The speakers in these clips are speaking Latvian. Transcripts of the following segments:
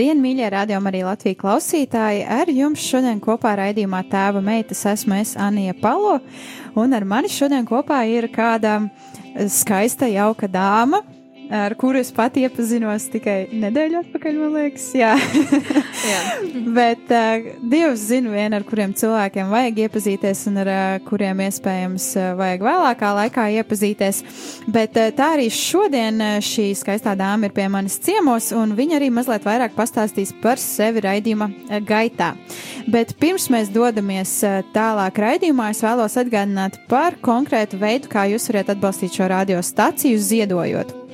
Labdien, mīļie rādījumi, arī Latvijas klausītāji! Ar jums šodien kopā raidījumā tēva meitas esmu es Anija Palo, un ar mani šodien kopā ir kāda skaista, jauka dāma, ar kuru es pati iepazinos tikai nedēļu atpakaļ, man liekas. Jā, jā. bet uh, Dievs zina vien, ar kuriem cilvēkiem vajag iepazīties un ar uh, kuriem iespējams uh, vajag vēlākā laikā iepazīties. Bet uh, tā arī šodien uh, šī skaistā dāma ir pie manis ciemos, un viņa arī mazliet vairāk pastāstīs par sevi raidījuma uh, gaitā. Bet pirms mēs dodamies tālāk raidījumā, es vēlos atgādināt par konkrētu veidu, kā jūs varat atbalstīt šo radiostaciju ziedojot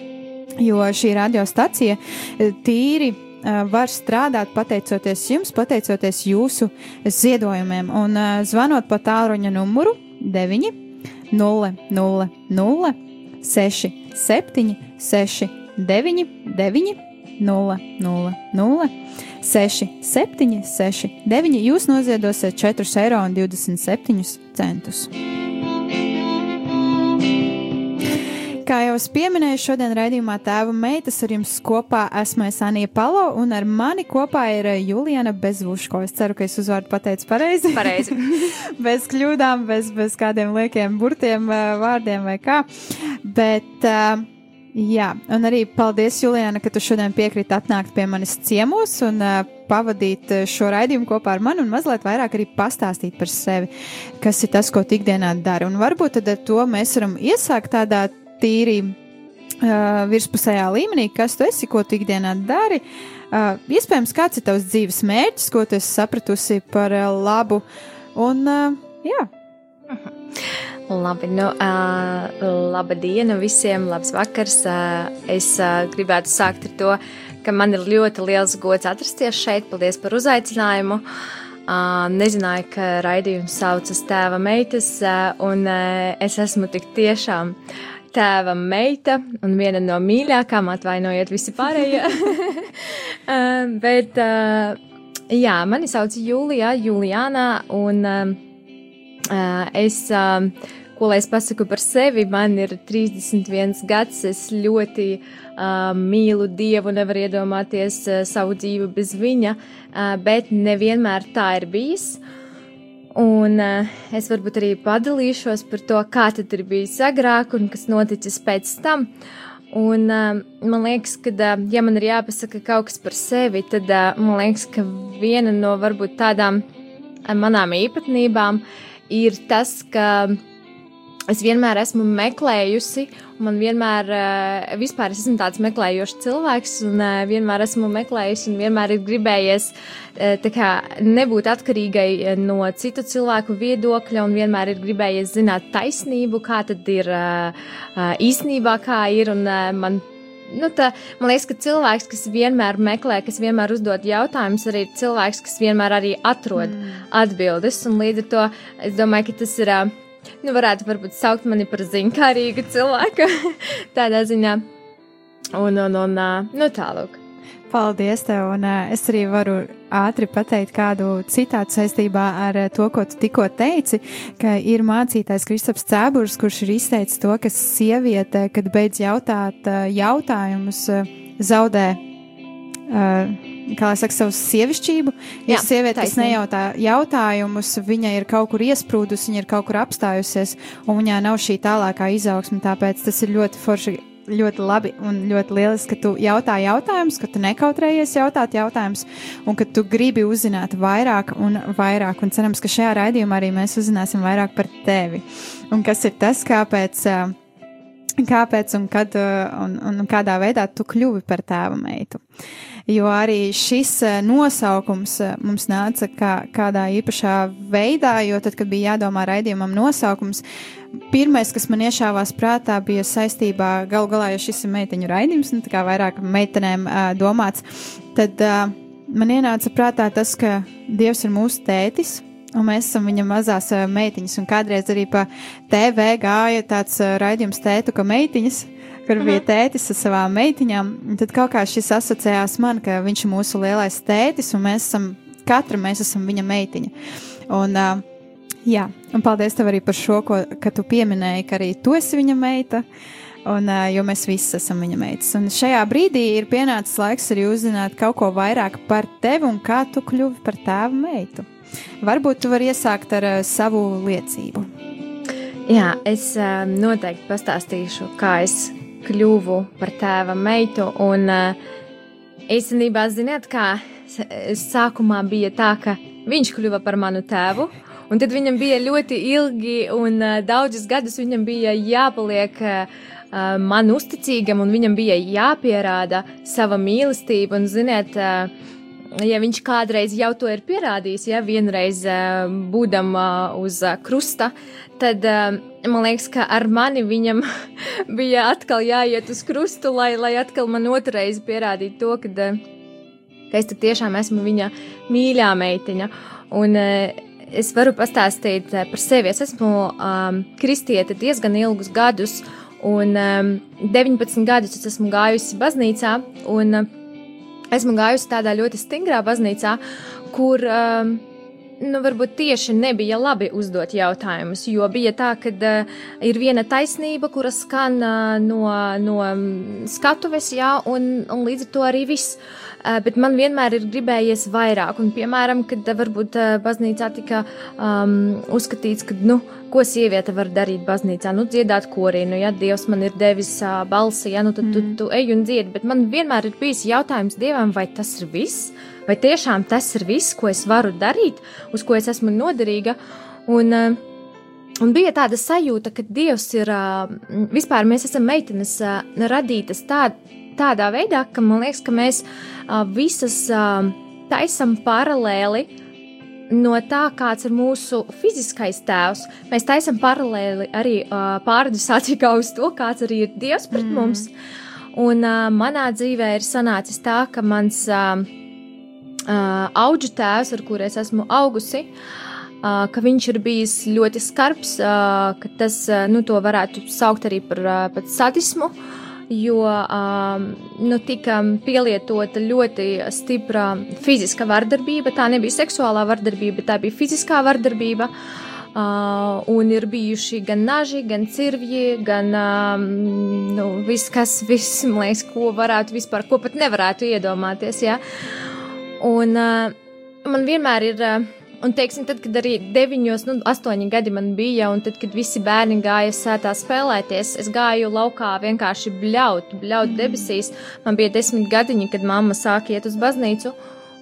jo šī radiostacija eh, tīri eh, var strādāt pateicoties jums, pateicoties jūsu ziedojumiem. Un uh, zvanot pa tālruņa numuru 9 0 0 0 6 7 6 9 9 0 0 0 6 7 6 9 jūs noziedosiet 4,27 eiro. Kā jau es pieminēju, šodien raidījumā tēva meitas ar jums kopā esmu Sanija Palo un ar mani kopā ir eh, Juliana Bezvuško. Es ceru, ka es uzvārdu pateicu pareizi. Pareizi. bez kļūdām, bez, bez kādiem liekiem burtiem, eh, vārdiem vai kā. Bet, uh, jā, un arī paldies, Juliana, ka tu šodien piekrīt atnākt pie manis ciemos un uh, pavadīt šo raidījumu kopā ar mani un mazliet vairāk arī pastāstīt par sevi, kas ir tas, ko ikdienā dara. Un varbūt tad ar to mēs varam iesākt tādā tīri uh, virspusējā līmenī, kas tu esi, ko tu ikdienā dari. Uh, iespējams, kāds ir tavs dzīves mērķis, ko tu esi sapratusi par uh, labu. Un, uh, jā. Labi, nu, uh, laba diena visiem, labs vakars. Uh, es uh, gribētu sākt ar to, ka man ir ļoti liels gods atrasties šeit. Paldies par uzaicinājumu. Uh, nezināju, ka raidījums saucas Tēva meitas, uh, un uh, es esmu tik tiešām uh, tēva meita un viena no mīļākām, atvainojiet visi pārējie. uh, bet, uh, jā, mani sauc Jūlijā, Juliānā, un uh, es, uh, ko lai es pasaku par sevi, man ir 31 gads, es ļoti uh, mīlu Dievu, nevaru iedomāties uh, savu dzīvi bez viņa, uh, bet nevienmēr tā ir bijis. Uh, Un uh, es varbūt arī padalīšos par to, kā tad ir bijis agrāk un kas noticis pēc tam. Un uh, man liekas, ka, uh, ja man ir jāpasaka kaut kas par sevi, tad uh, man liekas, ka viena no varbūt tādām uh, manām īpatnībām ir tas, ka es vienmēr esmu meklējusi Man vienmēr, uh, vispār es esmu tāds meklējošs cilvēks, un uh, vienmēr esmu meklējis, un vienmēr ir gribējies uh, kā, nebūt atkarīgai no citu cilvēku viedokļa, un vienmēr ir gribējies zināt taisnību, kā tad ir īstenībā, kā ir, un man nu, tā, man liekas, ka cilvēks, kas vienmēr meklē, kas vienmēr uzdod jautājumus, arī ir cilvēks, kas vienmēr arī atrod mm. atbildes. Un līdz ar to es domāju, ka tas ir nu, varētu varbūt saukt mani par zinkārīgu cilvēku tādā ziņā. Un, un, un, nu, tālāk. Paldies, tev, un es arī varu ātri pateikt kādu citātu saistībā ar to, ko tu tikko teici, ka ir mācītājs Kristaps Cēburs, kurš ir izteicis to, ka sieviete, kad beidz jautāt jautājumus, zaudē uh, kā saka, savu sievišķību. Ja Jā, sieviete, kas nejautā jautājumus, viņa ir kaut kur iesprūdusi, viņa ir kaut kur apstājusies, un viņā nav šī tālākā izaugsme. Tāpēc tas ir ļoti forši. Ļoti labi un ļoti lieliski, ka tu jautā jautājumus, ka tu nekautrējies jautāt jautājumus, un ka tu gribi uzzināt vairāk un vairāk. Un cerams, ka šajā raidījumā arī mēs uzzināsim vairāk par tevi. Un kas ir tas, kāpēc uh, kāpēc un, kad, un, un kādā veidā tu kļuvi par tēva meitu. Jo arī šis nosaukums mums nāca kā, kādā īpašā veidā, jo tad, kad bija jādomā raidījumam nosaukums, pirmais, kas man iešāvās prātā, bija saistībā galu galā, jo šis ir meiteņu raidījums, nu, tā kā vairāk meitenēm uh, domāts, tad uh, man ienāca prātā tas, ka Dievs ir mūsu tētis, un mēs esam viņa mazās uh, meitiņas, un kādreiz arī pa TV gāja tāds uh, raidījums tētu, ka meitiņas, kur bija mhm. tētis ar savām meitiņām, tad kaut kā šis asociējās man, ka viņš ir mūsu lielais tētis, un mēs esam, katra mēs esam viņa meitiņa. Un, uh, jā, un paldies tev arī par šo, ko, ka tu pieminēji, ka arī tu esi viņa meita. Un, jo mēs visi esam viņa meitas. Un šajā brīdī ir pienācis laiks arī uzzināt kaut ko vairāk par tevi un kā tu kļuvi par tēva meitu. Varbūt tu vari iesākt ar uh, savu liecību. Jā, es uh, noteikti pastāstīšu, kā es kļuvu par tēva meitu. Un uh, īstenībā, ziniet, kā sākumā bija tā, ka viņš kļuva par manu tēvu. Un tad viņam bija ļoti ilgi un uh, daudzus gadus viņam bija jāpaliek uh, man uzticīgam, un viņam bija jāpierāda sava mīlestība. Un, ziniet, ja viņš kādreiz jau to ir pierādījis, ja vienreiz būdam uz krusta, tad man liekas, ka ar mani viņam bija atkal jāiet uz krustu, lai, lai atkal man otrreiz pierādītu to, ka, ka es tiešām esmu viņa mīļā meitiņa. Un, es varu pastāstīt par sevi. Es esmu um, kristiete diezgan ilgus gadus, Un um, 19 gadus es esmu gājusi baznīcā, un uh, esmu gājusi tādā ļoti stingrā baznīcā, kur um, nu, varbūt tieši nebija labi uzdot jautājumus, jo bija tā, ka uh, ir viena taisnība, kura skan uh, no, no skatuves, jā, un, un līdz ar to arī viss. Uh, bet man vienmēr ir gribējies vairāk, un, piemēram, kad uh, varbūt uh, baznīcā tika um, uzskatīts, ka, nu, ko sieviete var darīt baznīcā, nu, dziedāt korī, nu, ja Dievs man ir devis uh, balsi, ja, nu, tad mm. tu, tu ej un dziedi, bet man vienmēr ir bijis jautājums Dievam, vai tas ir viss, vai tiešām tas ir viss, ko es varu darīt, uz ko es esmu noderīga, un, uh, Un bija tāda sajūta, ka Dievs ir vispār, mēs esam meitenes radītas tā, tādā veidā, ka man liekas, ka mēs visas taisam paralēli no tā, kāds ir mūsu fiziskais tēvs, mēs taisām paralēli arī uh, pārdusācijā uz to, kāds arī ir Dievs pret mm. mums. Un uh, manā dzīvē ir sanācis tā, ka mans uh, auģu tēvs, ar kuru es esmu augusi, uh, ka viņš ir bijis ļoti skarbs, uh, ka tas, uh, nu, varētu saukt arī par, uh, par sadismu. Uh, jo nu, tika pielietota ļoti stipra fiziska vardarbība. Tā nebija seksuālā vardarbība, tā bija fiziskā vardarbība. Uh, un ir bijuši gan naži, gan cirvji, gan um, nu, viss, kas, viss, liekas, ko varētu vispār, ko pat nevarētu iedomāties. Ja? Un uh, man vienmēr ir. Uh, Un, teiksim, tad, kad arī 9, nu, 8 gadi man bija, un tad, kad visi bērni gāja sētā spēlēties, es gāju laukā vienkārši bļaut, bļaut debesīs. Man bija 10 gadiņi, kad mamma sāka iet uz baznīcu.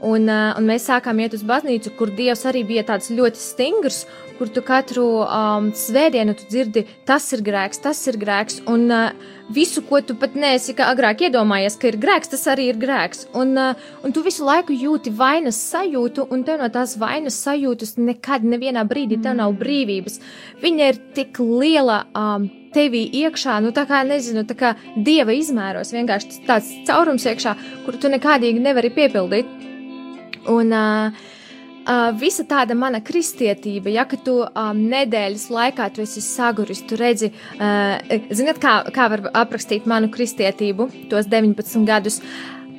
Un, uh, un mēs sākām iet uz baznīcu, kur Dievs arī bija tāds ļoti stingrs, kur tu katru um, svētdienu tu dzirdi, tas ir grēks, tas ir grēks. Un uh, visu, ko tu pat neesi agrāk iedomājies, ka ir grēks, tas arī ir grēks. Un, uh, un tu visu laiku jūti vainas sajūtu, un tev no tās vainas sajūtas nekad, nevienā brīdī tev nav mm. brīvības. Viņa ir tik liela. Um, Tevī iekšā, nu tā kā nezinu, tā kā dieva izmēros, vienkārši tāds caurums iekšā, kur tu nekādīgi nevari piepildīt. Un uh, uh, visa tāda mana kristietība, ja ka tu um, nedēļas laikā tu esi saguris, tu redzi, uh, zināt, kā, kā var aprakstīt manu kristietību tos 19 gadus.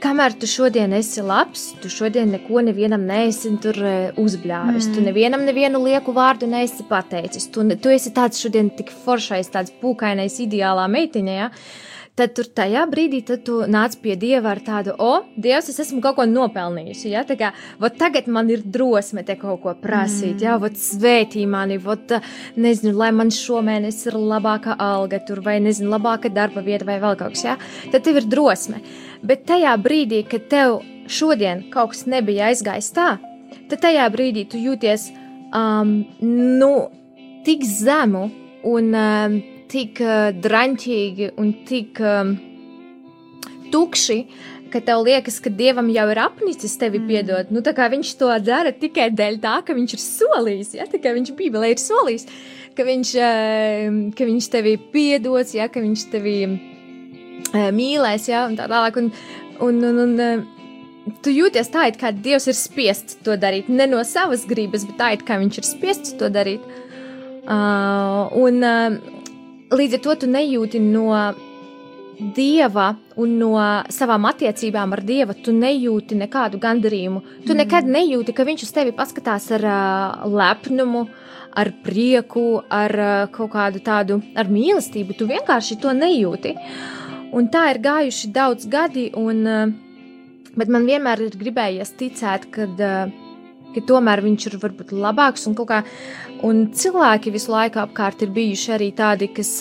Kamēr tu šodien esi labs, tu šodien neko nevienam neesi tur uzbļāvis. Mm. Tu nevienam nevienu lieku vārdu neesi pateicis. Tu, tu esi tāds šodien tik foršais, tāds pūkainais, ideālā meitiņa. Ja? Uh, tad tur tajā brīdī tu nāc pie Dieva ar tādu, o, Dievs, es esmu kaut ko nopelnījusi. Ja? Tā kā, vot tagad man ir drosme te kaut ko prasīt, mm. ja, vot svētī mani, vot, nezinu, lai man šomēnes ir labāka alga tur, vai nezinu, labāka darba vieta, vai vēl kaut kas, ja, tad tev ir drosme. Bet tajā brīdī, kad tev šodien kaut kas nebija aizgājis tā, tad tajā brīdī tu jūties, um, nu, tik zemu un um, tik uh, draņķīgi un tik um, tukši, ka tev liekas, ka dievam jau ir apnicis tevi mm. piedot. Nu, viņš to dara tikai dēļ tā, ka viņš ir solījis, ja tikai viņš Bībelē ir solījis, ka viņš, uh, ka viņš tevi piedos, ja ka viņš tevi uh, mīlēs, ja un tā tālāk. Un, un, un, un, uh, tu jūties tā, it kā Dievs ir spiests to darīt. Ne no savas gribas, bet tā, it kā viņš ir spiests to darīt. Uh, un uh, līdz ar to tu nejūti no Dieva un no savām attiecībām ar Dievu, tu nejūti nekādu gandarījumu. Tu mm. nekad nejūti, ka viņš uz tevi paskatās ar uh, lepnumu, ar prieku, ar uh, kaut kādu tādu ar mīlestību. Tu vienkārši to nejūti. Un tā ir gājuši daudz gadi, un uh, Bet man vienmēr ir gribējies ticēt, ka, ka tomēr viņš ir varbūt labāks un kaut kā. Un cilvēki visu laiku apkārt ir bijuši arī tādi, kas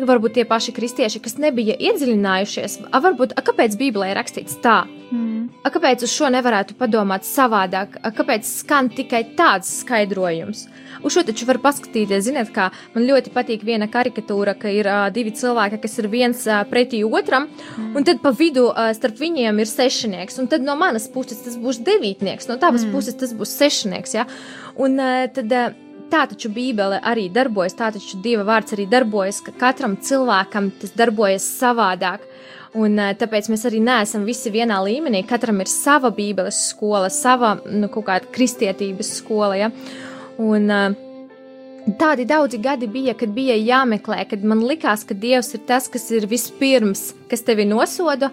varbūt tie paši kristieši, kas nebija iedziļinājušies, a, varbūt, a, kāpēc Bībelē ir rakstīts tā? Mm. A, kāpēc uz šo nevarētu padomāt savādāk? A, kāpēc skan tikai tāds skaidrojums? Uz šo taču var paskatīties, ziniet, kā man ļoti patīk viena karikatūra, ka ir uh, divi cilvēki, kas ir viens uh, pretī otram, mm. un tad pa vidu uh, starp viņiem ir sešnieks, un tad no manas puses tas būs devītnieks, no tavas mm. puses tas būs sešnieks, ja? Un uh, tad. Uh, tā taču Bībele arī darbojas, tā taču Dieva vārds arī darbojas, ka katram cilvēkam tas darbojas savādāk. Un, tāpēc mēs arī neesam visi vienā līmenī. Katram ir sava Bībeles skola, sava nu, kaut kāda kristietības skola. Ja? Un, Tādi daudzi gadi bija, kad bija jāmeklē, kad man likās, ka Dievs ir tas, kas ir vispirms, kas tevi nosoda,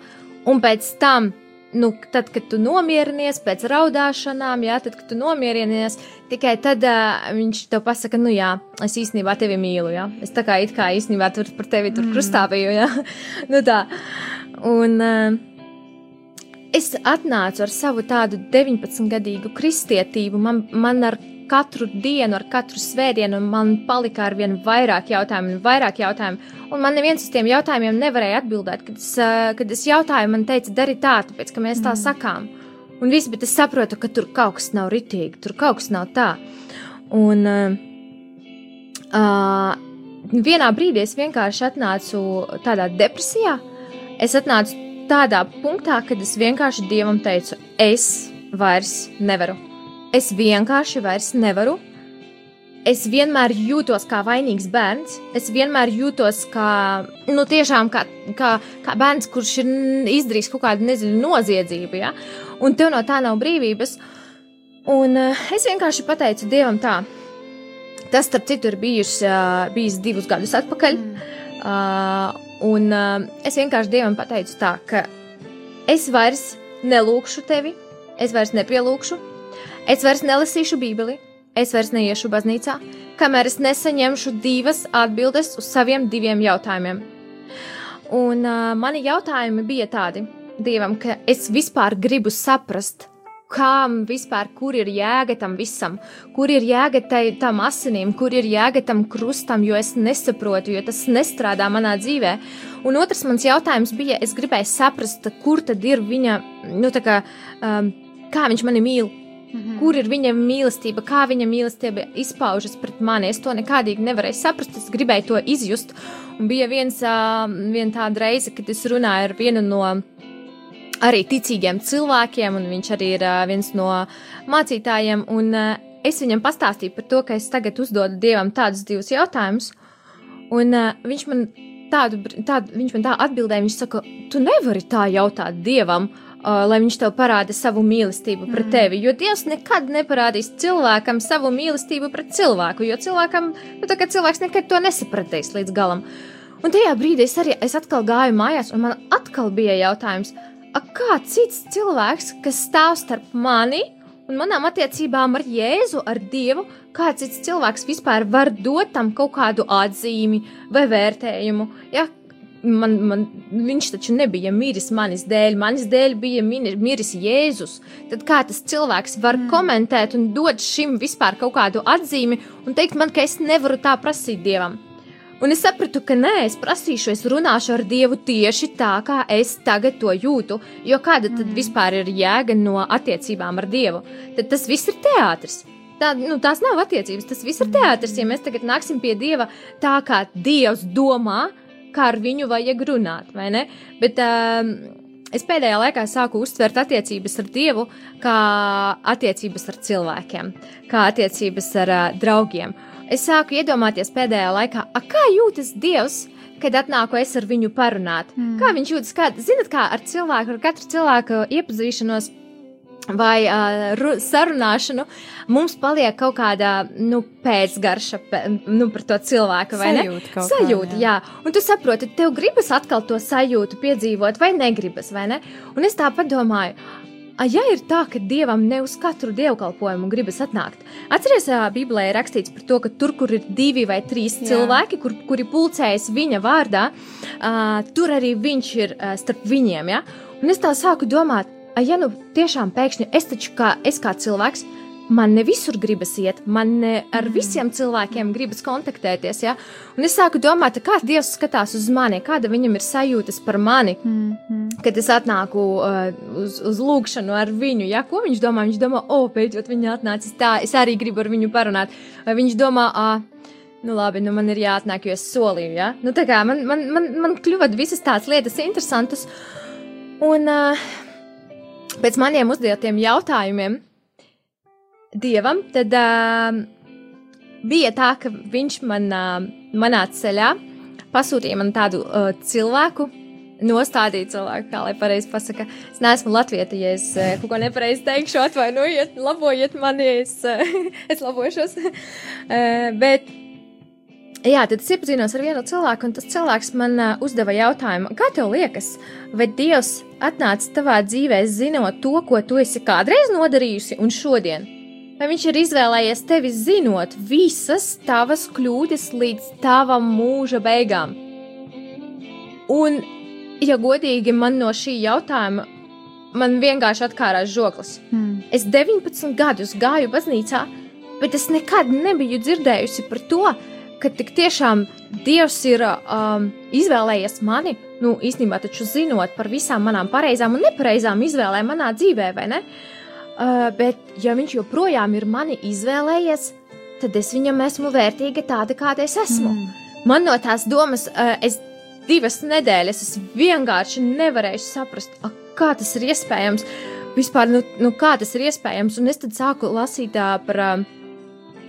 un pēc tam nu, tad, kad tu nomierinies pēc raudāšanām, jā, tad, kad tu nomierinies, tikai tad uh, viņš tev pasaka, nu jā, es īstenībā tevi mīlu, jā. Es tā kā it kā īstenībā tur par tevi tur mm. krustā biju, jā. nu tā. Un uh, es atnācu ar savu tādu 19-gadīgu kristietību, man, man ar katru dienu, ar katru svētdienu man palika ar vien vairāk jautājumu un vairāk jautājumu. Un man neviens uz tiem jautājumiem nevarēja atbildēt. Kad es, kad es jautāju, man teica, dari tā, tāpēc, ka mēs tā mm. sakām. Un viss, bet es saprotu, ka tur kaut kas nav ritīgi, tur kaut kas nav tā. Un uh, vienā brīdī es vienkārši atnācu tādā depresijā. Es atnācu tādā punktā, kad es vienkārši Dievam teicu, es vairs nevaru Es vienkārši vairs nevaru. Es vienmēr jūtos kā vainīgs bērns. Es vienmēr jūtos kā, nu, tiešām kā, kā, kā bērns, kurš ir izdarījis kaut kādu, nezinu, noziedzību, ja? un tev no tā nav brīvības. Un uh, es vienkārši pateicu Dievam tā. Tas, starp citu, ir bijis, uh, bijis divus gadus atpakaļ. Mm. Uh, un uh, es vienkārši Dievam pateicu tā, ka es vairs nelūkšu tevi, es vairs nepielūkšu, Es vairs nelasīšu Bībeli, es vairs neiešu baznīcā, kamēr es nesaņemšu divas atbildes uz saviem diviem jautājumiem. Un uh, mani jautājumi bija tādi Dievam, ka es vispār gribu saprast, kam vispār, kur ir jēga tam visam, kur ir jēga tai, tam asinīm, kur ir jēga tam krustam, jo es nesaprotu, jo tas nestrādā manā dzīvē. Un otrs mans jautājums bija, es gribēju saprast, kur tad ir viņa, nu tā kā, um, kā viņš mani mīl, Mm -hmm. Kur ir viņa mīlestība, kā viņa mīlestība izpaužas pret mani? Es to nekādīgi nevarēju saprast, es gribēju to izjust. Un bija viens, viena tāda reize, kad es runāju ar vienu no arī ticīgiem cilvēkiem, un viņš arī ir viens no mācītājiem. Un es viņam pastāstīju par to, ka es tagad uzdodu Dievam tādus divus jautājumus, un viņš man tādu, tādu viņš man tā atbildēja, viņš saka, tu nevari tā jautāt Dievam uh, lai viņš tev parāda savu mīlestību pret mm. tevi. Jo Dievs nekad neparādīs cilvēkam savu mīlestību pret cilvēku, jo cilvēkam, nu, tā kā cilvēks nekad to nesapratīs līdz galam. Un tajā brīdī es arī es atkal gāju mājās, un man atkal bija jautājums, kā cits cilvēks, kas stāv starp mani un manām attiecībām ar Jēzu, ar Dievu, kā cits cilvēks vispār var dot tam kaut kādu atzīmi vai vērtējumu. Ja? Man, man, viņš taču nebija miris manis dēļ, manis dēļ bija miris Jēzus. Tad kā tas cilvēks var mm. komentēt un dot šim vispār kaut kādu atzīmi un teikt man, ka es nevaru tā prasīt Dievam? Un es sapratu, ka nē, es prasīšu, es runāšu ar Dievu tieši tā, kā es tagad to jūtu. Jo kāda tad mm. vispār ir jēga no attiecībām ar Dievu? Tad tas viss ir teātris. tā, nu, tās nav attiecības. Tas viss ir teātris. Ja mēs tagad nāksim pie dieva tā, kā dievs domā, kā ar viņu vajag runāt, vai ne? Bet um, es pēdējā laikā sāku uztvert attiecības ar dievu kā attiecības ar cilvēkiem, kā attiecības ar uh, draugiem. Es sāku iedomāties pēdējā laikā, a, kā jūtas dievs. Kad atnāku es ar viņu parunāt, mm. kā viņš jūtas, kā, zinat, kā ar cilvēku, ar katru cilvēku iepazīšanos, vai uh, sarunāšanu, mums paliek kaut kāda nu, pēcgarša nu, par to cilvēku. Sajūta, sajūta kā, jā. jā. Un tu saproti, tev gribas atkal to sajūtu piedzīvot, vai negribas, vai ne? Un es tā padomāju. Ja ir tā, ka dievam ne uz katru dievkalpojumu gribas atnākt, atcerieties, Bībelē ir rakstīts par to, ka tur, kur ir divi vai trīs Jā. cilvēki, kur, kuri pulcējas viņa vārdā, uh, tur arī viņš ir uh, starp viņiem. Ja? Un es tā sāku domāt, ja nu tiešām pēkšņi es taču kā, es kā cilvēks, man ne visur gribas iet, man ne ar mm. visiem cilvēkiem gribas kontaktēties. Ja? Un es sāku domāt, kā Dievs skatās uz mani, kāda viņam ir sajūtas par mani, mm -hmm. kad es atnāku uh, uz, uz lūgšanu ar viņu. Ja? Ko viņš domā? Viņš domā, o, oh, beidzot viņa atnācis tā, es arī gribu ar viņu parunāt. Vai viņš domā, ah, nu labi, nu man ir jāatnāk, jo es solīju. Ja? Nu, tā kā man, man, man, man kļuva visas tās lietas interesantas. Un, uh, pēc maniem uzdotiem jautājumiem dievam, tad uh, bija tā, ka viņš man, uh, manā ceļā pasūtīja man tādu uh, cilvēku. Nostādīt cilvēku, kā lai pareizi pasakā. Es neesmu latvieta, ja es uh, kaut ko nepareizi teikšu, atvainojiet, labojiet mani, ja es, uh, es labošos. uh, bet Jā, tad es iepazinos ar vienu cilvēku, un tas cilvēks man uh, uzdeva jautājumu, kā tev liekas, vai Dievs atnāca tavā dzīvē zinot to, ko tu esi kādreiz nodarījusi un šodien? Vai viņš ir izvēlējies tevi zinot visas tavas kļūdas līdz tavam mūža beigām? Un, ja godīgi, man no šī jautājuma man vienkārši atkārās žoklis. Hmm. Es 19 gadus gāju baznīcā, bet es nekad nebiju dzirdējusi par to, ka tik tiešām Dievs ir um, izvēlējies mani, nu, īstenībā taču zinot par visām manām pareizām un nepareizām izvēlēm manā dzīvē, vai ne? Uh, bet, ja viņš joprojām ir mani izvēlējies, tad es viņam esmu vērtīga tāda, kāda es esmu. Mm. Man no tās domas, uh, es divas nedēļas es vienkārši nevarēju saprast, a, kā tas ir iespējams. Vispār, nu, nu, kā tas ir iespējams? Un es tad sāku lasīt uh, par. Uh,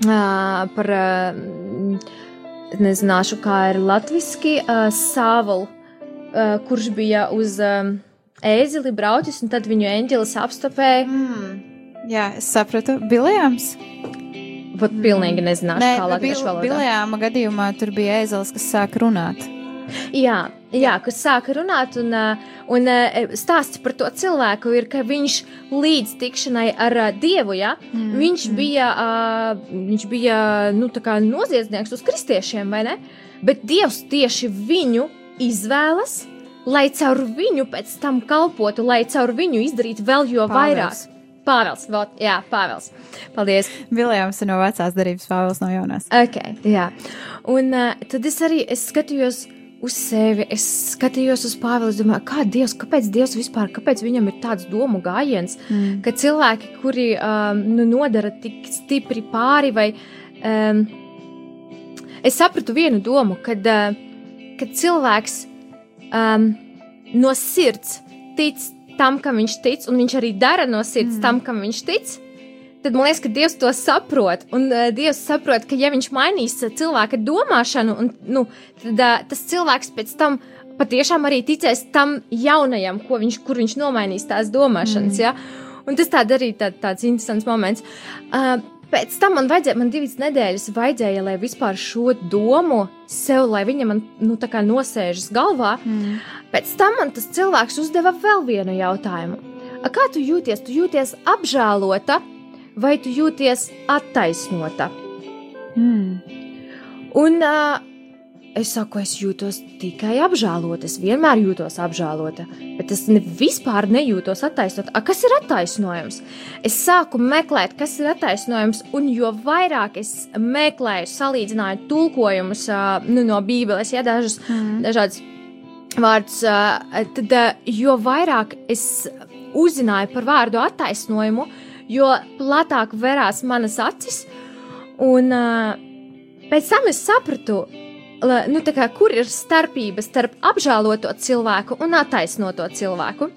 par nezināšu, kā ir latviski, sāvalu, kurš bija uz ēzeli braucis, un tad viņu eņģelis apstopēja. Mm. Jā, es sapratu, Biljams. Pat pilnīgi nezināšu, Nē, kā latviešu valodā. Biljāma gadījumā tur bija ēzelis, kas sāk runāt. Jā, jā, kas sāka runāt, un, un stāsts par to cilvēku ir, ka viņš līdz tikšanai ar dievu, ja, mm. viņš bija, viņš bija nu, noziedznieks uz kristiešiem, vai ne? Bet dievs tieši viņu izvēlas, lai caur viņu pēc tam kalpotu, lai caur viņu izdarītu vēl jo Pāvils. vairāk. Pāvils, vēl, jā, Pāvils. Paldies. Viljams no vecās darības, Pāvils no jaunās. Ok, jā. Un uh, tad es arī es skatījos, uz sevi. Es skatījos uz Pāvilu, domāju, kā Dievs, kāpēc Dievs vispār, kāpēc viņam ir tāds domu gājiens, mm. ka cilvēki, kuri um, nu, nodara tik stipri pāri, vai um, es sapratu vienu domu, kad, uh, kad cilvēks um, no sirds tic tam, kam viņš tic, un viņš arī dara no sirds mm. tam, kam viņš tic tad man liekas, ka Dievs to saprot. Un uh, Dievs saprot, ka ja viņš mainīs uh, cilvēka domāšanu, un, nu, tad uh, tas cilvēks pēc tam patiešām arī ticēs tam jaunajam, viņš, kur viņš nomainīs tās domāšanas. Mm. Ja? Un tas tād arī tā, tāds interesants moments. Uh, Pēc tam man vajadzēja, man divas nedēļas vajadzēja, lai vispār šo domu sev, lai viņa man nu, tā kā nosēžas galvā. Mm. Pēc tam man tas cilvēks uzdeva vēl vienu jautājumu. A, kā tu jūties? Tu jūties apžēlota vai tu jūties attaisnota? Mm. Un uh, es saku, es jūtos tikai apžēlota. Es vienmēr jūtos apžēlota, bet es ne, vispār nejūtos attaisnota. A, kas ir attaisnojums? Es sāku meklēt, kas ir attaisnojums, un jo vairāk es meklēju, salīdzināju tulkojumus uh, nu, no Bībeles, ja dažus, mm. dažādus vārdus, uh, tad uh, jo vairāk es uzzināju par vārdu attaisnojumu, uh, jo platāk verās manas acis, Un uh, pēc tam es sapratu, la, nu, kā, kur ir starpība starp apžēloto cilvēku un attaisnoto cilvēku.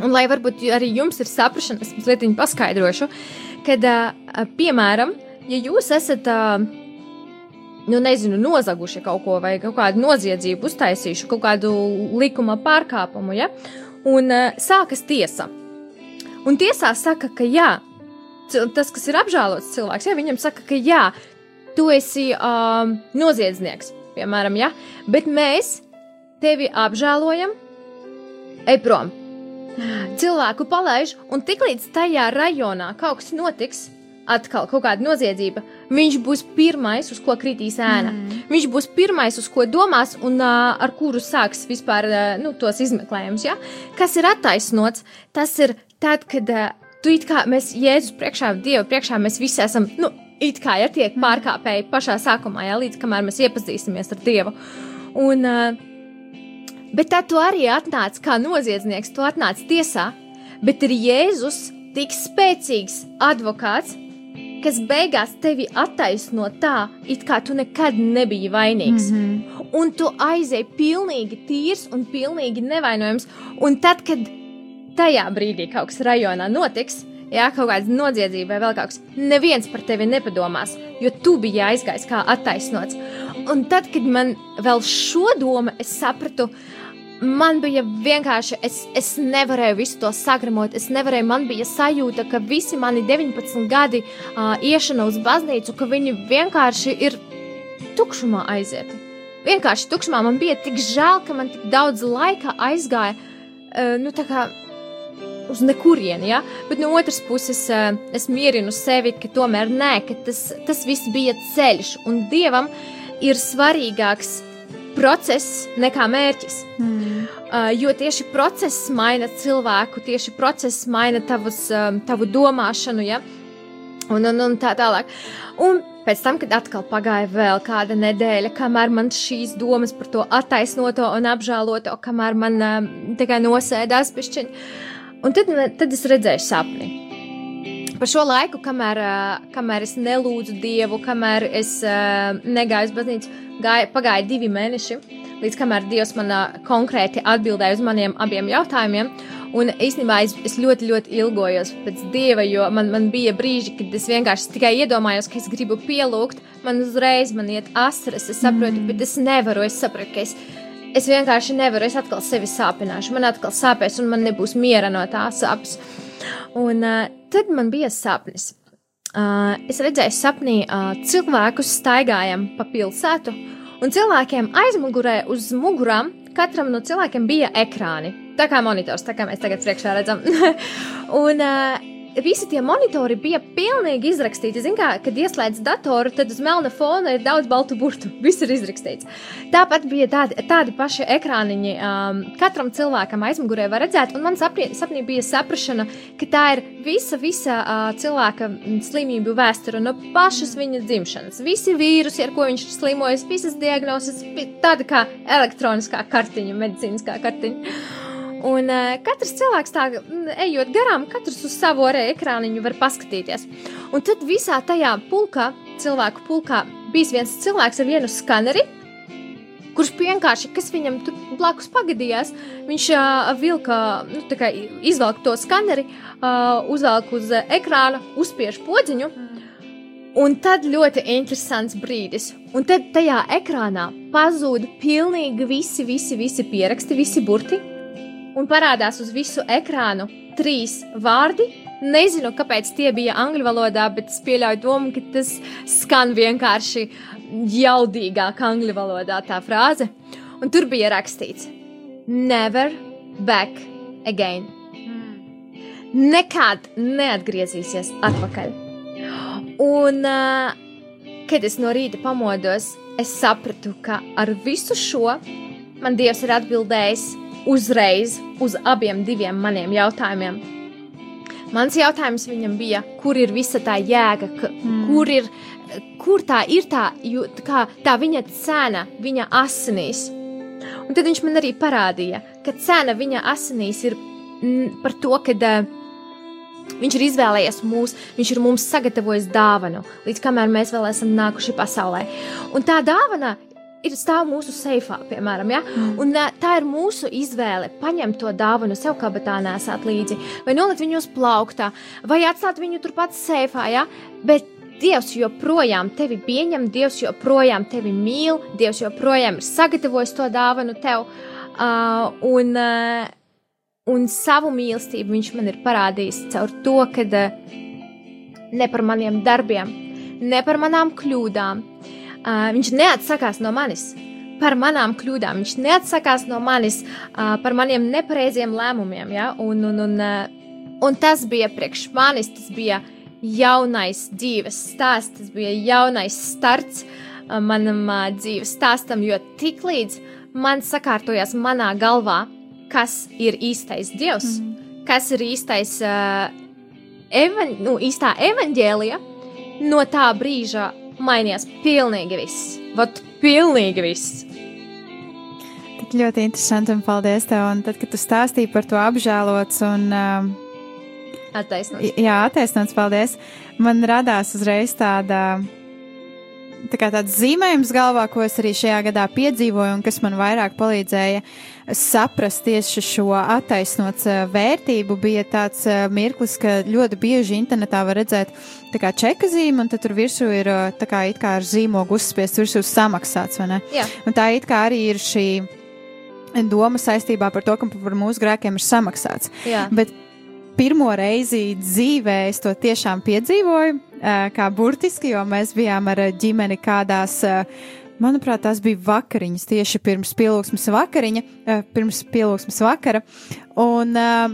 Un, lai varbūt arī jums ir saprašana, es mazliet paskaidrošu, kad, uh, piemēram, ja jūs esat, uh, nu, nezinu, nozaguši kaut ko vai kaut kādu noziedzību uztaisījuši, kaut kādu likuma pārkāpumu, ja, un uh, sākas tiesa. Un tiesā saka, ka jā, tas, kas ir apžēlots cilvēks, ja viņam saka, ka jā, tu esi um, noziedznieks, piemēram, ja, bet mēs tevi apžēlojam, ej prom. Cilvēku palaiž, un tiklīdz tajā rajonā kaut kas notiks, atkal kaut kāda noziedzība, viņš būs pirmais, uz ko kritīs ēna. Mm. Viņš būs pirmais, uz ko domās un uh, ar kuru sāks vispār uh, nu, tos izmeklējumus. Ja? Kas ir attaisnots, tas ir tad, kad uh, tu it kā mēs Jēzus priekšā, Dieva priekšā, mēs visi esam, nu, it kā ja tiek mm. pārkāpēji pašā sākumā, ja līdz kamēr mēs iepazīsimies ar Dievu. Un, uh, bet tad tu arī atnāc kā noziedznieks, tu atnāc tiesā, bet ir Jēzus tik spēcīgs advokāts, kas beigās tevi attaisno tā, it kā tu nekad nebiji vainīgs. Mm -hmm. Un tu aizēji pilnīgi tīrs un pilnīgi nevainojams. Un tad, kad tajā brīdī kaut kas rajonā notiks, jā, kaut kāda noziedzība vai vēl kaut kas, neviens par tevi nepadomās, jo tu biji aizgājis kā attaisnots. Un tad, kad man vēl šo domu es sapratu, man bija vienkārši, es, es nevarēju visu to sagramot, es nevarēju, man bija sajūta, ka visi mani 19 gadi uh, iešana uz baznīcu, ka viņi vienkārši ir tukšumā aizieti. Vienkārši tukšumā man bija tik žēl, ka man tik daudz laika aizgāja, uh, nu tā kā uz nekurieni, ja? bet no otras puses eh, es mierinu sevi, ka tomēr nē, ka tas, tas viss bija ceļš, un Dievam ir svarīgāks process nekā mērķis. Mm. Uh, jo tieši process maina cilvēku, tieši process maina tavus, um, tavu domāšanu, ja? un, un, un tā tālāk. Un pēc tam, kad atkal pagāja vēl kāda nedēļa, kamēr man šīs domas par to attaisnoto un apžēloto, kamēr man um, tikai nosēdās pišķiņi, Un tad, tad es redzēju sapni. Par šo laiku, kamēr, kamēr es nelūdzu Dievu, kamēr es negāju uz baznīcu, gāja, pagāja divi mēneši, līdz kamēr Dievs man konkrēti atbildēja uz maniem abiem jautājumiem. Un īstenībā es, es ļoti, ļoti ilgojos pēc Dieva, jo man, man bija brīži, kad es vienkārši tikai iedomājos, ka es gribu pielūgt, man uzreiz man iet asaras, es saprotu, mm. bet es nevaru, es saprotu, ka es es vienkārši nevaru, es atkal sevi sāpināšu, man atkal sāpēs, un man nebūs miera no tā sāpes. Un uh, tad man bija sapnis. Uh, es redzēju sapnī, uh, cilvēkus staigājam pa pilsētu, un cilvēkiem aizmugurē uz mugurām katram no cilvēkiem bija ekrāni. Tā kā monitors, tā kā mēs tagad priekšā redzam. un uh, visi tie monitori bija pilnīgi izrakstīti. Ziniet, kā, kad ieslēdz datoru, tad uz melna fona ir daudz baltu burtu. Viss ir izrakstīts. Tāpat bija tādi, tādi paši ekrāniņi. Um, katram cilvēkam aizmugurē var redzēt, un man sapnī, sapnī bija saprašana, ka tā ir visa, visa uh, cilvēka slimību vēsture no pašas viņa dzimšanas. Visi vīrusi, ar ko viņš ir slimojis, visas diagnozes, tāda kā elektroniskā kartiņa, medicīniskā kartiņa. Un uh, katrs cilvēks tā, ejot garām, katrs uz savu ekrāniņu var paskatīties. Un tad visā tajā pulkā, cilvēku pulkā, bija viens cilvēks ar vienu skaneri, kurš vienkārši, kas viņam tur blakus pagadījās, viņš uh, vilka, nu, tā kā izvelk to skaneri, uh, uzvelk uz ekrāna, uzspiež podziņu. Un tad ļoti interesants brīdis. Un tad tajā ekrānā pazūd pilnīgi visi, visi, visi pieraksti, visi burti un parādās uz visu ekrānu trīs vārdi. Nezinu, kāpēc tie bija angļu valodā, bet es pieļauju domu, ka tas skan vienkārši jaudīgāk angļu valodā tā frāze. Un tur bija rakstīts: Never back again. Nekad neatgriezīsies atpakaļ. Un, kad es no rīta pamodos, es sapratu, ka ar visu šo man Dievs ir atbildējis uzreiz uz abiem diviem maniem jautājumiem. Mans jautājums viņam bija, kur ir visa tā jēga, ka, mm. kur, ir, kur tā ir tā, jū, kā, tā viņa cena, viņa asinīs. Un tad viņš man arī parādīja, ka cena viņa asinīs ir m, par to, ka uh, Viņš ir izvēlējies mūs, viņš ir mums sagatavojis dāvanu, līdz kamēr mēs vēl esam nākuši pasaulē. Un tā dāvana ir stāv mūsu seifā, piemēram, ja? mm. un tā ir mūsu izvēle paņemt to dāvanu sev kabatā, nesāt līdzi, vai nolikt viņu uz plauktā, vai atstāt viņu turpat seifā, ja? bet Dievs joprojām tevi pieņem, Dievs joprojām tevi mīl, Dievs joprojām ir sagatavojis to dāvanu tev, uh, un, uh, un savu mīlestību viņš man ir parādījis caur to, ka uh, ne par maniem darbiem, ne par manām kļūdām, uh, Uh, viņš neatsakās no manis par manām kļūdām, viņš neatsakās no manis uh, par maniem nepareiziem lēmumiem. Ja? Un, un, un, uh, un tas bija priekš manis, tas bija jaunais dzīves stāsts, tas bija jaunais starts uh, manam uh, dzīves stāstam, jo tiklīdz man sakārtojās manā galvā, kas ir īstais Dievs, mm. kas ir īstais, uh, evan, nu, īstā evaņģēlija, no tā brīža mainījās pilnīgi viss. Vat pilnīgi viss. Tik ļoti interesanti un paldies tev. Un tad, kad tu stāstīji par to apžēlots un. Uh, Attaisnots. Jā, attaisnots, paldies. Man radās uzreiz tāda. Tā kā tāds zīmējums galvā, ko es arī šajā gadā piedzīvoju, un kas man vairāk palīdzēja saprast tieši šo attaisnots uh, vērtību, bija tāds uh, mirklis, ka ļoti bieži internetā var redzēt tā kā čeka zīme, un tad tur virsū ir tā kā it kā ar zīmogu uzspiests virsū samaksāts, vai ne? Jā. Un tā it kā arī ir šī doma saistībā par to, ka par mūsu grēkiem ir samaksāts. Jā. Bet pirmo reizi dzīvē es to tiešām piedzīvoju, kā burtiski, jo mēs bijām ar ģimeni kādās. Manuprāt, tās bija vakariņas tieši pirms pielūgsmes vakariņa, pirms pielūgsmes vakara. Un uh,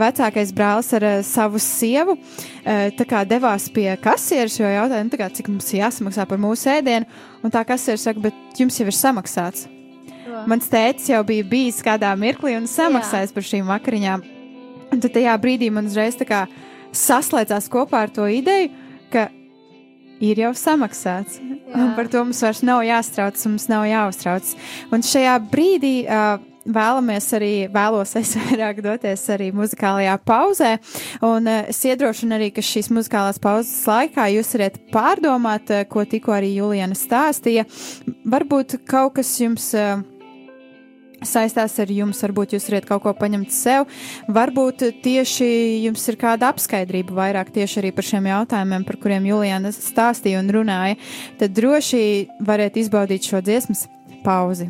vecākais brālis ar savu sievu uh, devās pie kasieres, jo jautāja, nu, kā, cik mums jāsamaksā par mūsu ēdienu. Un tā kasieres saka, bet jums jau ir samaksāts. Jo. Mans tēvs jau bija bijis kādā mirklī un samaksājis Jā. par šīm vakariņām. Un tad tajā brīdī man uzreiz kā saslēdzās kopā ar to ideju, ka ir jau samaksāts. Par to mums vairs nav jāstrauc, mums nav jāuztrauc. Un šajā brīdī uh, vēlamies arī, vēlos es vairāk doties arī muzikālajā pauzē, un uh, es iedrošinu arī, ka šīs muzikālās pauzes laikā jūs varat pārdomāt, uh, ko tikko arī Juliana stāstīja. Varbūt kaut kas jums. Uh, saistās ar jums, varbūt jūs varat kaut ko paņemt sev, varbūt tieši jums ir kāda apskaidrība vairāk tieši arī par šiem jautājumiem, par kuriem Juliana stāstīja un runāja, tad droši varat izbaudīt šo dziesmas pauzi.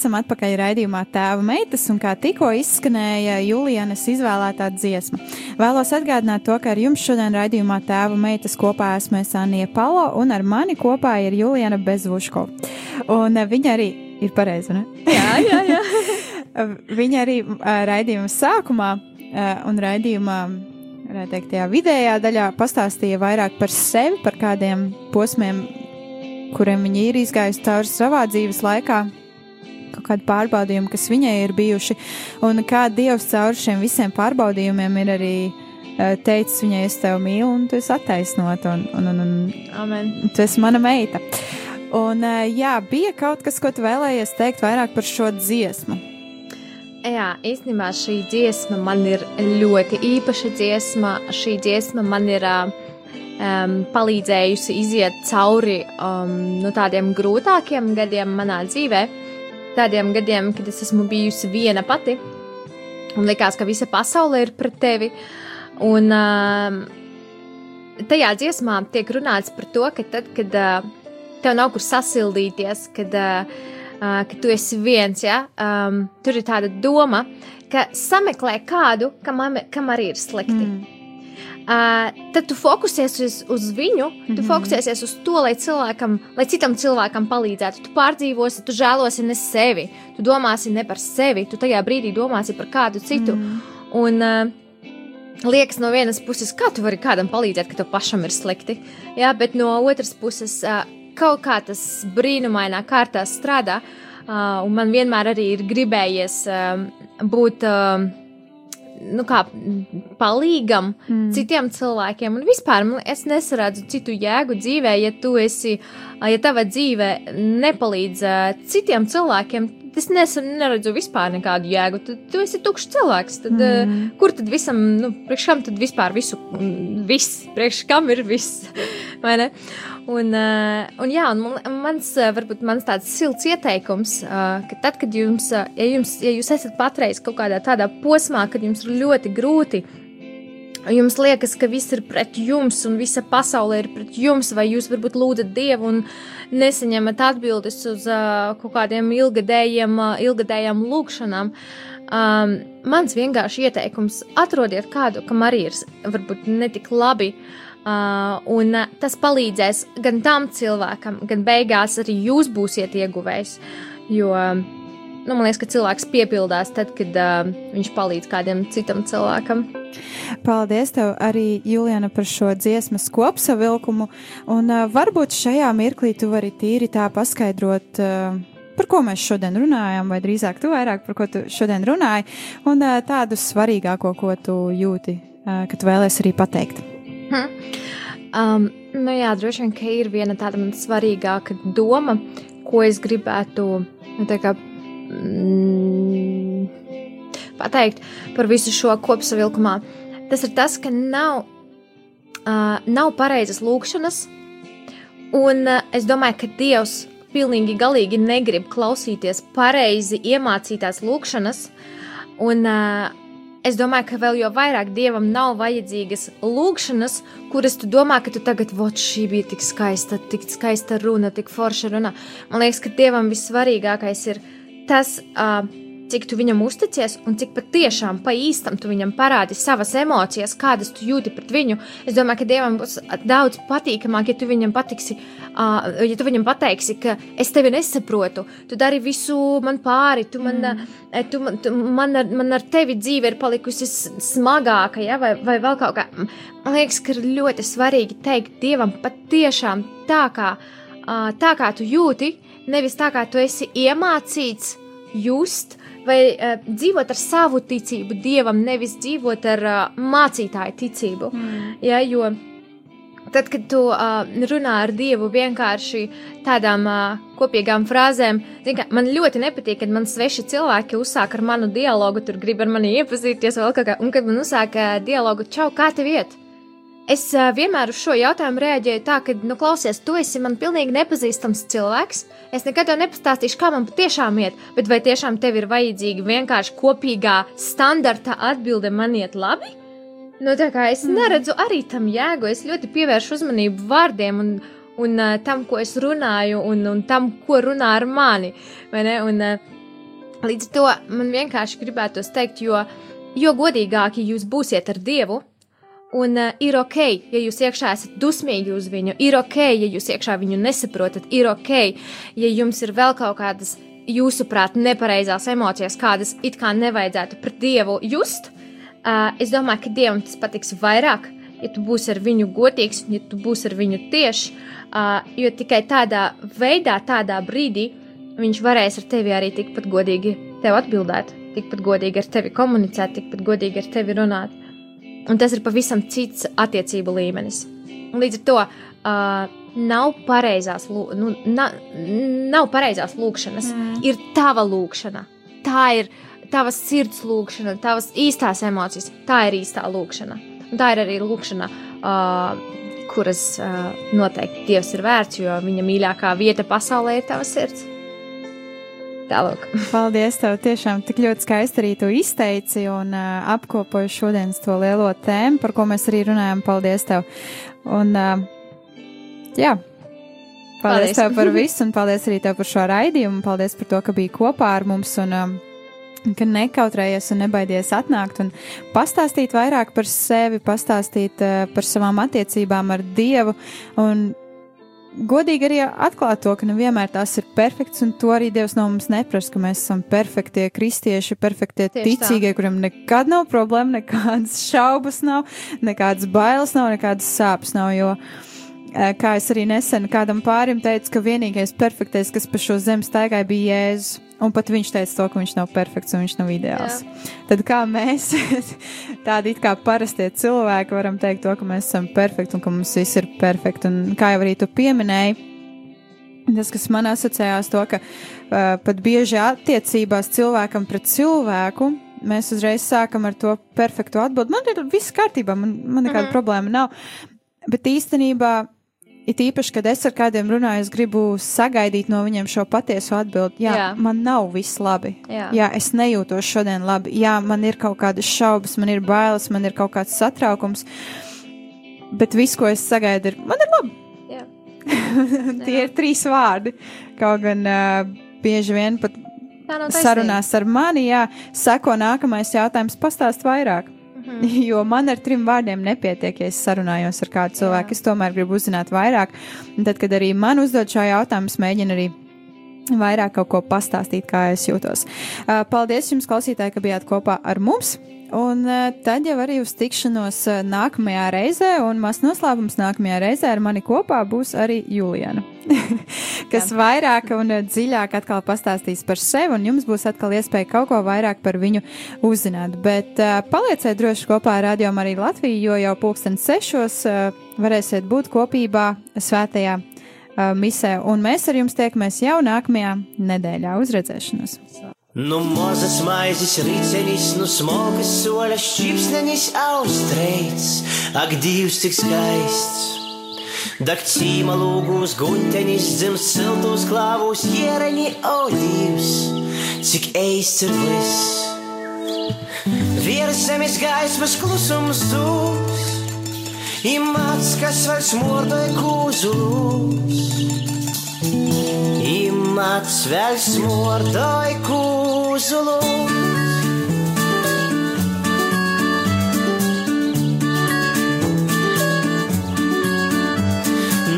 Esam atpakaļ raidījumā Tēva meitas, un kā tikko izskanēja Julienas izvēlētā dziesma. Vēlos atgādināt to, ka ar jums šodien raidījumā Tēva meitas kopā esmu es Anija Palo, un ar mani kopā ir Juliana Bezvuško. Un eh, viņa arī ir pareiza, ne? Jā, jā, jā. viņa arī uh, raidījuma sākumā uh, un raidījumā, varētu teikt, tajā vidējā daļā pastāstīja vairāk par sevi, par kādiem posmiem, kuriem viņa ir izgājusi cauri savā dzīves laikā, kaut kādi pārbaudījumi, kas viņai ir bijuši, un kā Dievs cauri šiem visiem pārbaudījumiem ir arī uh, teicis viņai, es tevi mīlu, un tu esi attaisnot, un, un, un, un Amen. tu esi mana meita. Un, uh, jā, bija kaut kas, ko tu vēlējies teikt vairāk par šo dziesmu. Jā, īstenībā šī dziesma man ir ļoti īpaša dziesma. Šī dziesma man ir um, palīdzējusi iziet cauri um, no tādiem grūtākiem gadiem manā dzīvē. Tādiem gadiem, kad es esmu bijusi viena pati un likās, ka visa pasaule ir pret tevi. Un um, tajā dziesmā tiek runāts par to, ka tad, kad uh, tev nav kur sasildīties, kad, uh, uh, kad tu esi viens, ja, um, tur ir tāda doma, ka sameklē kādu, kam, am- kam arī ir slikti. Mm. Uh, tad tu fokusēsies uz, viņu, mm -hmm. tu fokusēsies uz to, lai, cilvēkam, lai citam cilvēkam palīdzētu. Tu pārdzīvosi, tu žēlosi ne sevi, tu domāsi ne par sevi, tu tajā brīdī domāsi par kādu citu. Mm. Un, uh, Liekas, no vienas puses, kā tu vari kādam palīdzēt, ka tev pašam ir slikti. Jā, bet no otras puses, uh, kaut kā tas brīnumainā kārtā strādā. Uh, un man vienmēr arī ir gribējies um, būt. Um, nu, kā palīgam mm. citiem cilvēkiem. Un vispār es nesaredzu citu jēgu dzīvē, ja tu esi, ja tava dzīve nepalīdz ā, citiem cilvēkiem. Es nesen, neredzu vispār nekādu jēgu. Tu, tu esi tukšs cilvēks. Tad, mm. uh, kur tad visam, nu, priekš kam tad vispār visu, mm, viss, priekš kam ir viss? Un, uh, un jā, un man, mans, uh, varbūt mans tāds silts ieteikums, uh, ka tad, kad jums, ja, jums, ja jūs esat patreiz kaut kādā tādā posmā, kad jums ir ļoti grūti, jums liekas, ka viss ir pret jums un visa pasaule ir pret jums, vai jūs varbūt lūdzat Dievu un nesaņemat atbildes uz uh, kaut kādiem ilgadējiem, uh, ilgadējām lūkšanām. Um, mans vienkārši ieteikums - atrodiet kādu, kam arī ir varbūt netik labi, uh, un uh, tas palīdzēs gan tam cilvēkam, gan beigās arī jūs būsiet ieguvējs. Jo nu, man liekas, ka cilvēks piepildās tad, kad uh, viņš palīdz kādam citam cilvēkam. Paldies tev arī, Juliana, par šo dziesmas kopsavilkumu, un uh, varbūt šajā mirklī tu vari tīri tā paskaidrot, uh, par ko mēs šodien runājam, vai drīzāk tu vairāk par ko tu šodien runāji, un uh, tādu svarīgāko, ko tu jūti, uh, ka tu vēlēsi arī pateikt. Hm. Um, nu jā, droši vien, ka ir viena tāda man svarīgāka doma, ko es gribētu, nu, tā kā mm, pateikt par visu šo kopsavilkumā. Tas ir tas, ka nav, uh, nav pareizas lūkšanas, un uh, es domāju, ka Dievs pilnīgi galīgi negrib klausīties pareizi iemācītās lūkšanas, un uh, es domāju, ka vēl jo vairāk dievam nav vajadzīgas lūkšanas, kuras tu domā, ka tu tagad, vot, šī bija tik skaista, tik skaista runa, tik forša runa. Man liekas, ka dievam vissvarīgākais ir tas, uh, cik tu viņam uzticies un cik patiešām pa īstam tu viņam parādi savas emocijas, kādas tu jūti pret viņu. Es domāju, ka Dievam būs daudz patīkamāk, ja tu viņam patiksi, uh, ja tu viņam pateiksi, ka es tevi nesaprotu, tu dari visu man pāri, tu man, mm. tu, tu, man, ar, man ar tevi dzīve ir palikusi smagāka, ja, vai, vai vēl kaut kā. Man liekas, ka ir ļoti svarīgi teikt Dievam patiešām tā, kā, uh, tā kā tu jūti, nevis tā kā tu esi iemācīts just, vai uh, dzīvot ar savu ticību dievam, nevis dzīvot ar uh, mācītāju ticību. Mm. Ja, jo tad, kad tu uh, runā ar dievu vienkārši tādām uh, kopīgām frāzēm, kā, man ļoti nepatīk, kad man sveši cilvēki uzsāk ar manu dialogu, tur grib ar mani iepazīties, vēl kā, un kad man uzsāk uh, dialogu, čau, kā tev iet? Es vienmēr uz šo jautājumu reaģēju tā, ka, nu, klausies, tu esi man pilnīgi nepazīstams cilvēks. Es nekad tev nepastāstīšu, kā man patiešām iet, bet vai tiešām tev ir vajadzīga vienkārši kopīgā standarta atbilde man iet labi? Nu, tā kā es mm. neredzu arī tam jēgu, es ļoti pievēršu uzmanību vārdiem un, un uh, tam, ko es runāju, un, un tam, ko runā ar mani. Un, uh, līdz ar to man vienkārši gribētos teikt, jo, jo godīgāki jūs būsiet ar Dievu, Un uh, ir ok, ja jūs iekšā esat dusmīgi uz viņu, ir ok, ja jūs iekšā viņu nesaprotat, ir ok, ja jums ir vēl kaut kādas jūsuprāt nepareizās emocijas, kādas it kā nevajadzētu pret Dievu just. Uh, es domāju, ka Dievam tas patiks vairāk, ja tu būsi ar viņu godīgs, ja tu būsi ar viņu tieši, uh, jo tikai tādā veidā, tādā brīdī viņš varēs ar tevi arī tikpat godīgi tev atbildēt, tikpat godīgi ar tevi komunicēt, tikpat godīgi ar tevi runāt. Un tas ir pavisam cits attiecību līmenis. Līdz ar to uh, nav pareizās, nu, na, nav pareizās lūkšanas, mm. ir tava lūkšana. Tā ir tavas sirds lūkšana, tavas īstās emocijas. Tā ir īstā lūkšana. Un tā ir arī lūkšana, uh, kuras uh, noteikti Dievs ir vērts, jo viņa mīļākā vieta pasaulē ir tava sirds. Tālāk. Paldies, tev tiešām tik ļoti skaisti arī tu izteici un uh, apkopoju šodienas to lielo tēmu, par ko mēs arī runājam. Paldies tev. Un, uh, jā. Paldies, paldies tev par visu, un paldies arī tev par šo raidījumu. Paldies par to, ka biji kopā ar mums un um, ka nekautrējies un nebaidies atnākt un pastāstīt vairāk par sevi, pastāstīt uh, par savām attiecībām ar Dievu un godīgi arī atklāt to, ka nevienmēr tās ir perfekts, un to arī Dievs no mums neprasa, ka mēs esam perfektie kristieši, perfektie Tieši ticīgie, tā. kuriem nekad nav problēma, nekādas šaubas nav, nekādas bailes nav, nekādas sāpes nav, jo, eh, kā es arī nesen kādam pārim teicu, ka vienīgais perfektais, kas pa šo zemi staigāja, bija Jēzus. Un pat viņš teica to, ka viņš nav perfekts un viņš nav ideāls. Jā. Tad kā mēs, tādi it kā parastie cilvēki, varam teikt to, ka mēs esam perfekti un ka mums viss ir perfekti. Un kā jau arī tu pieminēji, Tas, kas man asociējās to, ka uh, pat bieži attiecībās cilvēkam pret cilvēku, mēs uzreiz sākam ar to perfektu atbildi. Man ir viss kārtībā, man, man nekāda mm -hmm. problēma nav. Bet īstenībā, it īpaši, kad es ar kādiem runāju, es gribu sagaidīt no viņiem šo patieso atbildi. Jā, Jā. man nav viss labi. Jā. Jā, es nejūtos šodien labi. Jā, man ir kaut kādas šaubas, man ir bailes, man ir kaut kāds satraukums. Bet viss, ko es sagaidu, ir man ir labi. Tie ir trīs vārdi. Kaut gan uh, bieži vien pat sarunās ar mani, jā, seko nākamais jautājums, pastāst vairāk. Mm -hmm. Jo man ar trim vārdiem nepietiek, ja es sarunājos ar kādu cilvēku. Jā. Es tomēr gribu uzzināt vairāk. Un tad, kad arī man uzdod šo jautājumu, es mēģinu arī vairāk kaut ko pastāstīt, kā es jūtos. Paldies jums, klausītāji, ka bijāt kopā ar mums! Un uh, tad jau arī uz tikšanos uh, nākamajā reizē, un maz noslēpums nākamajā reizē ar mani kopā būs arī Juliana, kas Jā. vairāk un uh, dziļāk atkal pastāstīs par sevi, un jums būs atkal iespēja kaut ko vairāk par viņu uzzināt. Bet palieciet droši kopā ar Radio Mariju Latviju, jo jau pulksten sešos varēsiet būt kopībā svētajā misē, un mēs ar jums tiekamies jau nākamajā nedēļā. Uzredzēšanos! Nu mazas maizes ricenis, nu smogas soļas, čipsnenis austreits, ak divs cik skaists. Dak cīma lūgūs guņtenis, dzims siltos klāvūs, iereni olīvs, cik eists ir viss. Viersemis gaismas klusums tūs, imats, kas vairs mordoja kūzulūs. Vēl smordoj kūzulus.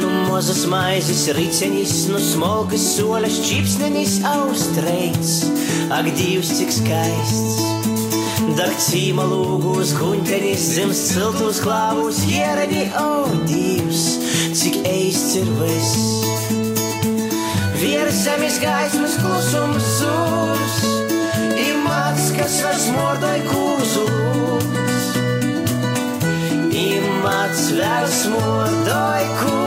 Nu mozas maizes ricenis, nu smogas solas čipsnenis austreits, ak divs cik skaists. Dar cīma lūgos guņtenis zem siltus klāvus, ieradi, o divs, cik eists ir viss. Viena zemes gaismas klusums sūs, ir mats, kas vairs mordai kūzus. Ir mats, vairs mordai kūzus.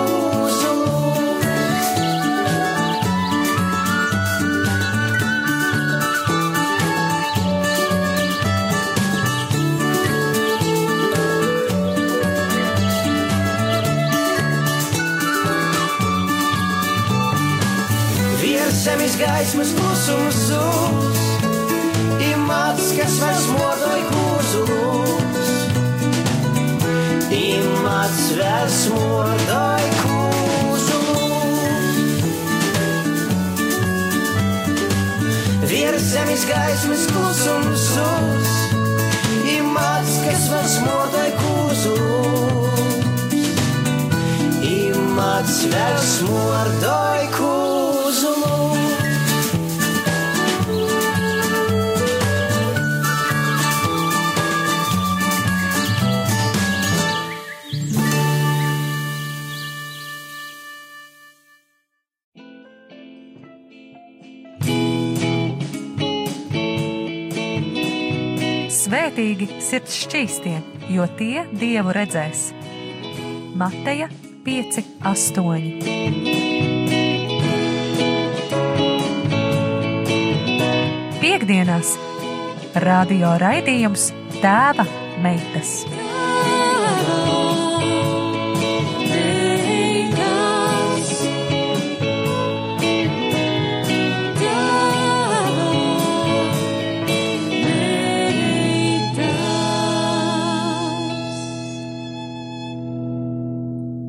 Zemes gaismas klusums zūs, ir mats, kas vairs modoj kūzulus. Ir mats, vairs modoj kūzulus. Virs zemes gaismas klusums zūs, ir mats, kas vairs modoj kūzulus. Ir mats, vairs modoj kūzulus. Svētīgi sirds šķīstie, jo tie dievu redzēs. Mateja 5, 8. Piektdienās radio raidījums Tēva meitas.